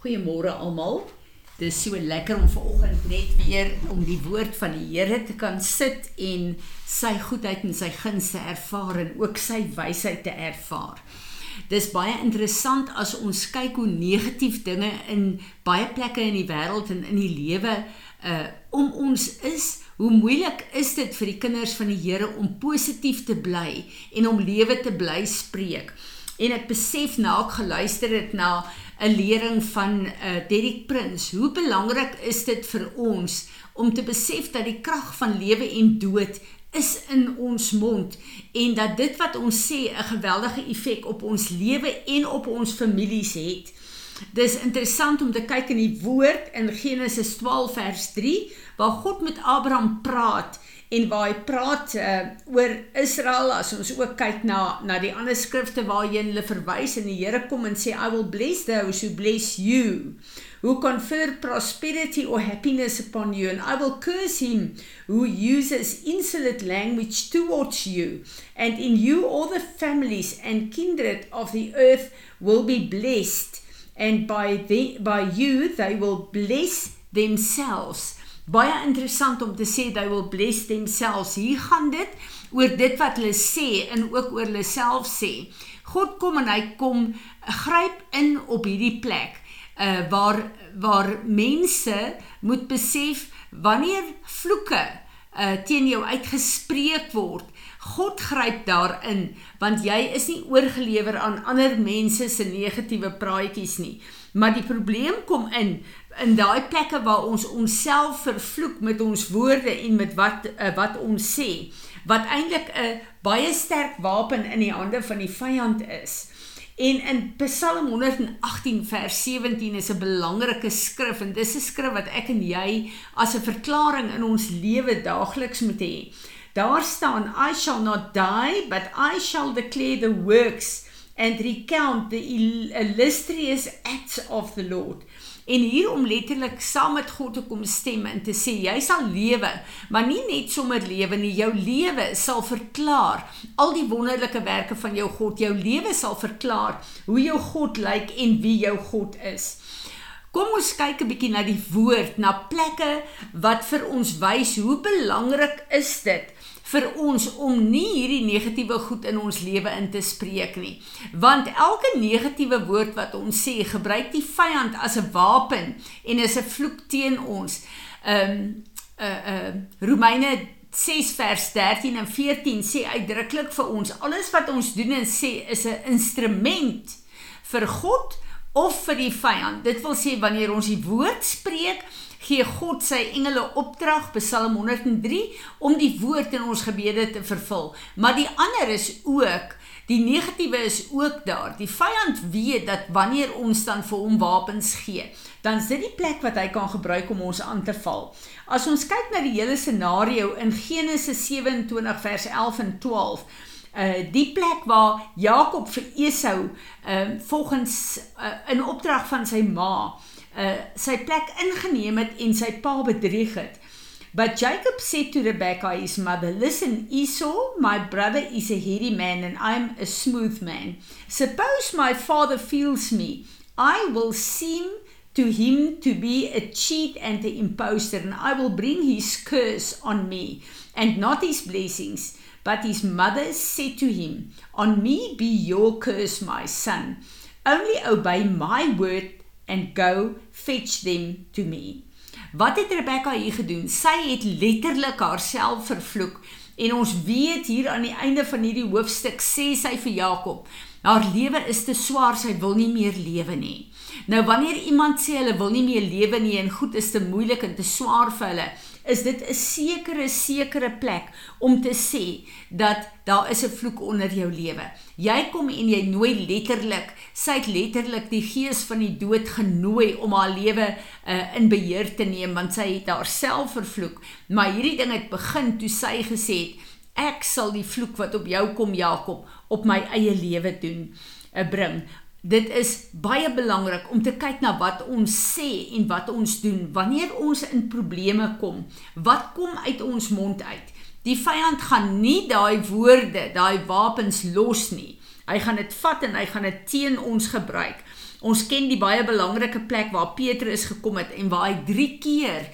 Goeiemôre almal. Dit is so lekker om vanoggend net weer om die woord van die Here te kan sit en sy goedheid en sy guns te ervaar en ook sy wysheid te ervaar. Dis baie interessant as ons kyk hoe negatief dinge in baie plekke in die wêreld en in die lewe uh om ons is. Hoe moeilik is dit vir die kinders van die Here om positief te bly en om lewe te bly spreek. En ek besef na ek geluister het na 'n lering van uh, Derek Prins. Hoe belangrik is dit vir ons om te besef dat die krag van lewe en dood is in ons mond en dat dit wat ons sê 'n geweldige effek op ons lewe en op ons families het. Dis interessant om te kyk in die woord in Genesis 12 vers 3 waar God met Abraham praat en waar hy praat uh, oor Israel as ons ook kyk na na die ander skrifte waarheen hulle verwys en die Here kom en sê I will bless those who bless you. Who confer prosperity or happiness upon you and I will curse him who uses insolent language towards you. And in you all the families and kindred of the earth will be blessed and by the by you they will bless themselves baie interessant om te sê they will bless themselves. Hier gaan dit oor dit wat hulle sê en ook oor hulle self sê. God kom en hy kom gryp in op hierdie plek uh waar waar mense moet besef wanneer vloeke uh teen jou uitgespreek word God gryp daarin want jy is nie oorgelewer aan ander mense se negatiewe praatjies nie maar die probleem kom in in daai plekke waar ons onsself vervloek met ons woorde en met wat uh, wat ons sê wat eintlik 'n baie sterk wapen in die hande van die vyand is. En in Psalm 118 vers 17 is 'n belangrike skrif en dis 'n skrif wat ek en jy as 'n verklaring in ons lewe daagliks moet hê. Daar staan I shall not die but I shall declare the works and recount the illustrious acts of the Lord en hier om letterlik saam met God te kom stem en te sê jy sal lewe, maar nie net sommer lewe nie, jou lewe sal verklaar al die wonderlike werke van jou God. Jou lewe sal verklaar hoe jou God lyk en wie jou God is. Kom ons kyk 'n bietjie na die woord, na plekke wat vir ons wys hoe belangrik is dit vir ons om nie hierdie negatiewe goed in ons lewe in te spreek nie. Want elke negatiewe woord wat ons sê, gebruik die vyand as 'n wapen en is 'n vloek teen ons. Ehm um, uh uh Romeine 6 vers 13 en 14 sê uitdruklik vir ons alles wat ons doen en sê is 'n instrument vir God of vir die vyand. Dit wil sê wanneer ons die woord spreek, gee God sy engele opdrag Psalm 103 om die woord in ons gebede te vervul. Maar die ander is ook Die negatiewe is ook daar. Die vyand weet dat wanneer ons dan vir hom wapens gee, dan is dit die plek wat hy kan gebruik om ons aan te val. As ons kyk na die hele scenario in Genesis 27 vers 11 en 12, uh die plek waar Jakob vir Esau uh volgens uh, in opdrag van sy ma uh sy plek ingeneem het en sy pa bedrieg het. But Jacob said to Rebekah his mother, "Listen, Esau, my brother is a hairy man and I'm a smooth man. Suppose my father feels me, I will seem to him to be a cheat and an impostor, and I will bring his curse on me, and not his blessings." But his mother said to him, On me be your curse, my son. Only obey my word and go fetch them to me. Wat het Rebekka hier gedoen? Sy het letterlik haarself vervloek en ons weet hier aan die einde van hierdie hoofstuk sê sy vir Jakob, haar lewe is te swaar, sy wil nie meer lewe nie. Nou wanneer iemand sê hulle wil nie meer lewe nie en goed is te moeilik en te swaar vir hulle, is dit 'n sekere sekere plek om te sê dat daar is 'n vloek onder jou lewe. Jy kom en jy nooi letterlik, sy het letterlik die gees van die dood genooi om haar lewe uh, in beheer te neem want sy het haarself vervloek. Maar hierdie ding het begin toe sy gesê het ek sal die vloek wat op jou kom Jakob op my eie lewe doen uh, bring Dit is baie belangrik om te kyk na wat ons sê en wat ons doen wanneer ons in probleme kom. Wat kom uit ons mond uit? Die vyand gaan nie daai woorde, daai wapens los nie. Hy gaan dit vat en hy gaan dit teen ons gebruik. Ons ken die baie belangrike plek waar Petrus gekom het en waar hy 3 keer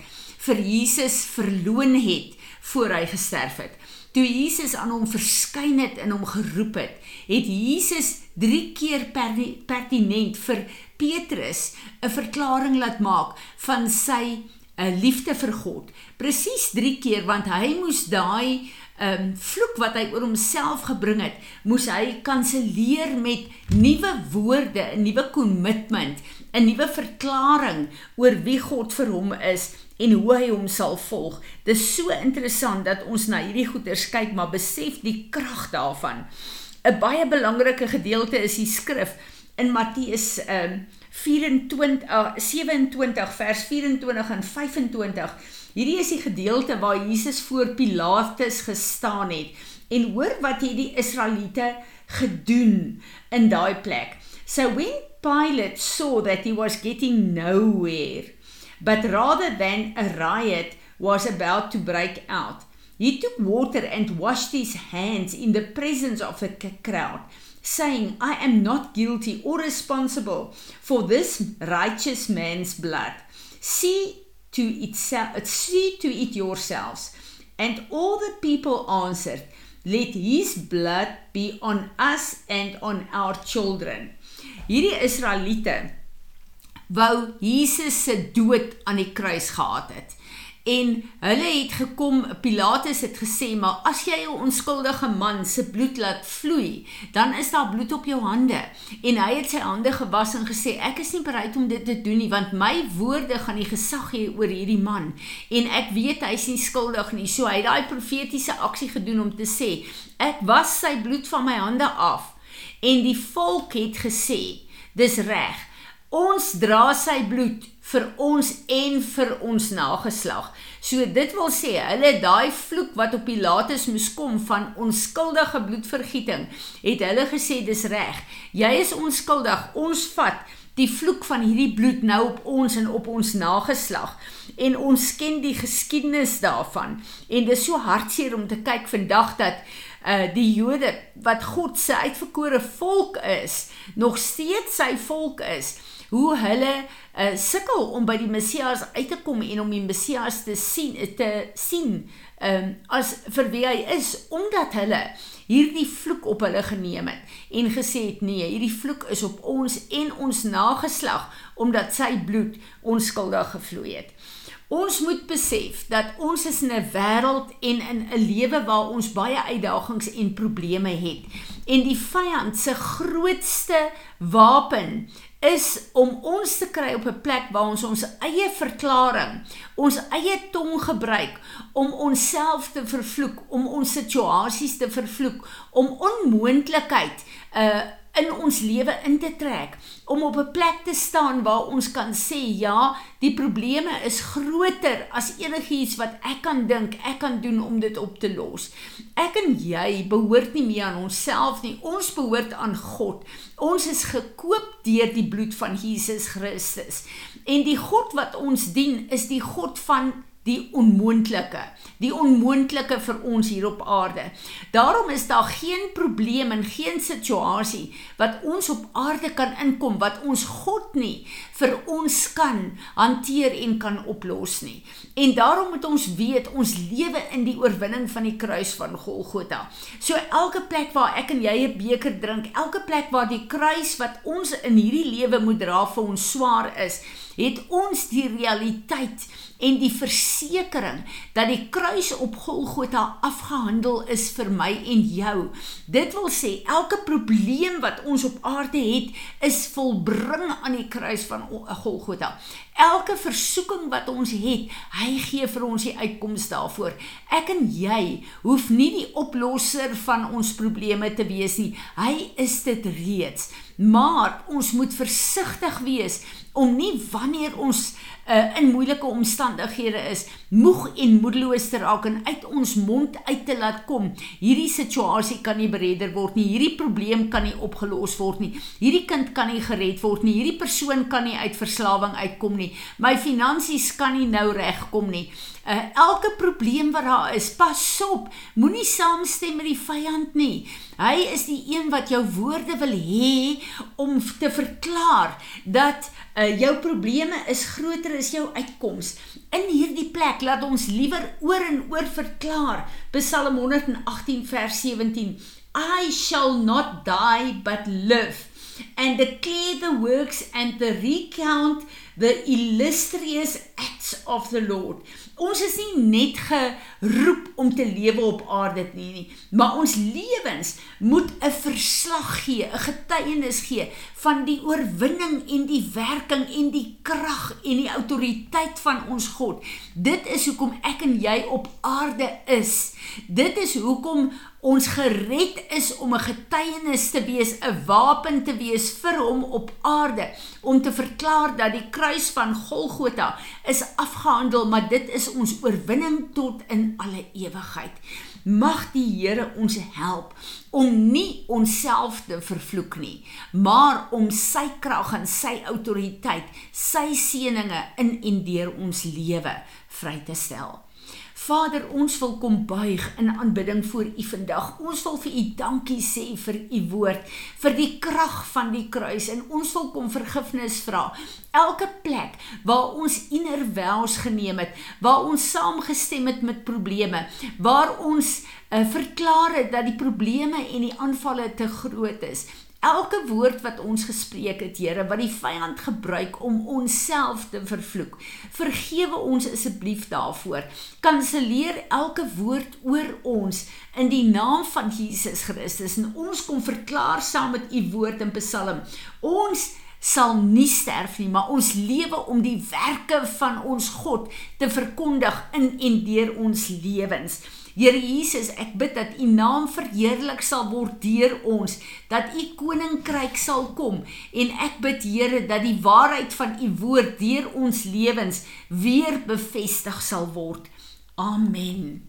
vir Jesus verloon het voor hy gesterf het. Toe Jesus aan hom verskyn het en hom geroep het, het Jesus 3 keer pertinent vir Petrus 'n verklaring laat maak van sy 'n eh, liefde vir God. Presies 3 keer want hy moes daai um vloek wat hy oor homself gebring het, moes hy kanselleer met nuwe woorde, 'n nuwe kommitment, 'n nuwe verklaring oor wie God vir hom is en hoe hy hom sal volg. Dis so interessant dat ons na hierdie goeters kyk, maar besef die krag daarvan. 'n Baie belangrike gedeelte is die skrif in Matteus um 24 uh, 27 vers 24 en 25 Hierdie is die gedeelte waar Jesus voor Pilatus gestaan het en hoor wat hierdie Israeliete gedoen in daai plek. So when Pilate saw that he was getting nowhere, but rather than a riot was about to break out, he took water and washed his hands in the presence of the crowd, saying, I am not guilty or responsible for this righteous man's blood. See to itself see to it yourselves. And all the people answered let his blood be on us and on our children. Hierdie israeliete wou Jesus se dood aan die kruis gehad het En hulle het gekom, Pilatus het gesê, maar as jy 'n onskuldige man se bloed laat vloei, dan is daar bloed op jou hande. En hy het sy hande gewas en gesê, ek is nie bereid om dit te doen nie, want my woorde gaan die gesag hê oor hierdie man. En ek weet hy is nie skuldig nie. So hy het daai profetiese aksie gedoen om te sê, ek was sy bloed van my hande af. En die volk het gesê, dis reg. Ons dra sy bloed vir ons en vir ons nageslag. So dit wil sê, hulle daai vloek wat op Pilatus moes kom van onskuldige bloedvergieting, het hulle gesê dis reg. Jy is onskuldig. Ons vat die vloek van hierdie bloed nou op ons en op ons nageslag. En ons ken die geskiedenis daarvan. En dis so hartseer om te kyk vandag dat uh die Jode wat God se uitverkore volk is, nog steeds sy volk is hoe hulle uh, sukkel om by die Messias uit te kom en om die Messias te sien te sien um, as vir wie hy is omdat hulle hierdie vloek op hulle geneem het en gesê het nee hierdie vloek is op ons en ons nageslag omdat sy bloed onskuldig gevloei het Ons moet besef dat ons is in 'n wêreld en in 'n lewe waar ons baie uitdagings en probleme het. En die vyand se grootste wapen is om ons te kry op 'n plek waar ons ons eie verklaring, ons eie tong gebruik om onsself te vervloek, om ons situasies te vervloek, om onmoontlikheid uh in ons lewe in te trek om op 'n plek te staan waar ons kan sê ja, die probleme is groter as enigiets wat ek kan dink ek kan doen om dit op te los. Ek en jy behoort nie meer aan onsself nie. Ons behoort aan God. Ons is gekoop deur die bloed van Jesus Christus. En die God wat ons dien, is die God van die onmoontlike, die onmoontlike vir ons hier op aarde. Daarom is daar geen probleem en geen situasie wat ons op aarde kan inkom wat ons God nie vir ons kan hanteer en kan oplos nie. En daarom moet ons weet ons lewe in die oorwinning van die kruis van Golgotha. So elke plek waar ek en jy 'n beker drink, elke plek waar die kruis wat ons in hierdie lewe moet dra vir ons swaar is, het ons die realiteit en die versekering dat die kruis op Golgotha afgehandel is vir my en jou. Dit wil sê elke probleem wat ons op aarde het, is volbring aan die kruis van Golgotha. Elke versoeking wat ons het, hy gee vir ons die uitkoms daarvoor. Ek en jy hoef nie die oplosser van ons probleme te wees nie. Hy is dit reeds. Maar ons moet versigtig wees om nie wanneer ons uh, in moeilike omstandighede is, moeg en moedeloos te raak en uit ons mond uit te laat kom. Hierdie situasie kan nie beredder word nie. Hierdie probleem kan nie opgelos word nie. Hierdie kind kan nie gered word nie. Hierdie persoon kan nie uit verslawing uitkom nie. My finansies kan nie nou regkom nie. Uh, elke probleem wat daar is, pas op. Moenie saamstem met die vyand nie. Hy is die een wat jou woorde wil hê om te verklaar dat uh, jou probleme is groter as jou uitkoms. In hierdie plek laat ons liewer oor en oor verklaar. Psalm 118 vers 17. I shall not die but live and declare the works and the recount the illustrious acts of the Lord. Ons is nie net geroep om te lewe op aarde nie nie, maar ons lewens moet 'n verslag gee, 'n getuienis gee van die oorwinning en die werking en die krag en die autoriteit van ons God. Dit is hoekom ek en jy op aarde is. Dit is hoekom ons gered is om 'n getuienis te wees, 'n wapen te wees vir hom op aarde, om te verklaar dat die kruis van Golgotha is afgehandel, maar dit is ons oorwinning tot in alle ewigheid. Mag die Here ons help om nie onsself te vervloek nie, maar om sy krag en sy autoriteit, sy seënings in en deur ons lewe vry te stel. Vader, ons wil kom buig in aanbidding voor U vandag. Ons wil vir U dankie sê vir U woord, vir die krag van die kruis en ons wil kom vergifnis vra. Elke plek waar ons innerwels geneem het, waar ons saamgestem het met probleme, waar ons uh, verklaar het dat die probleme en die aanvalle te groot is, elke woord wat ons gespreek het, Here, wat die vyand gebruik om onsself te vervloek. Vergewe ons asseblief daarvoor. Kanselleer elke woord oor ons in die naam van Jesus Christus en ons kom verklaar saam met u woord in Psalm. Ons sal nie sterf nie, maar ons lewe om die werke van ons God te verkondig in en deur ons lewens. Here Jesus, ek bid dat U naam verheerlik sal word deur ons, dat U koninkryk sal kom en ek bid Here dat die waarheid van U woord deur ons lewens weer bevestig sal word. Amen.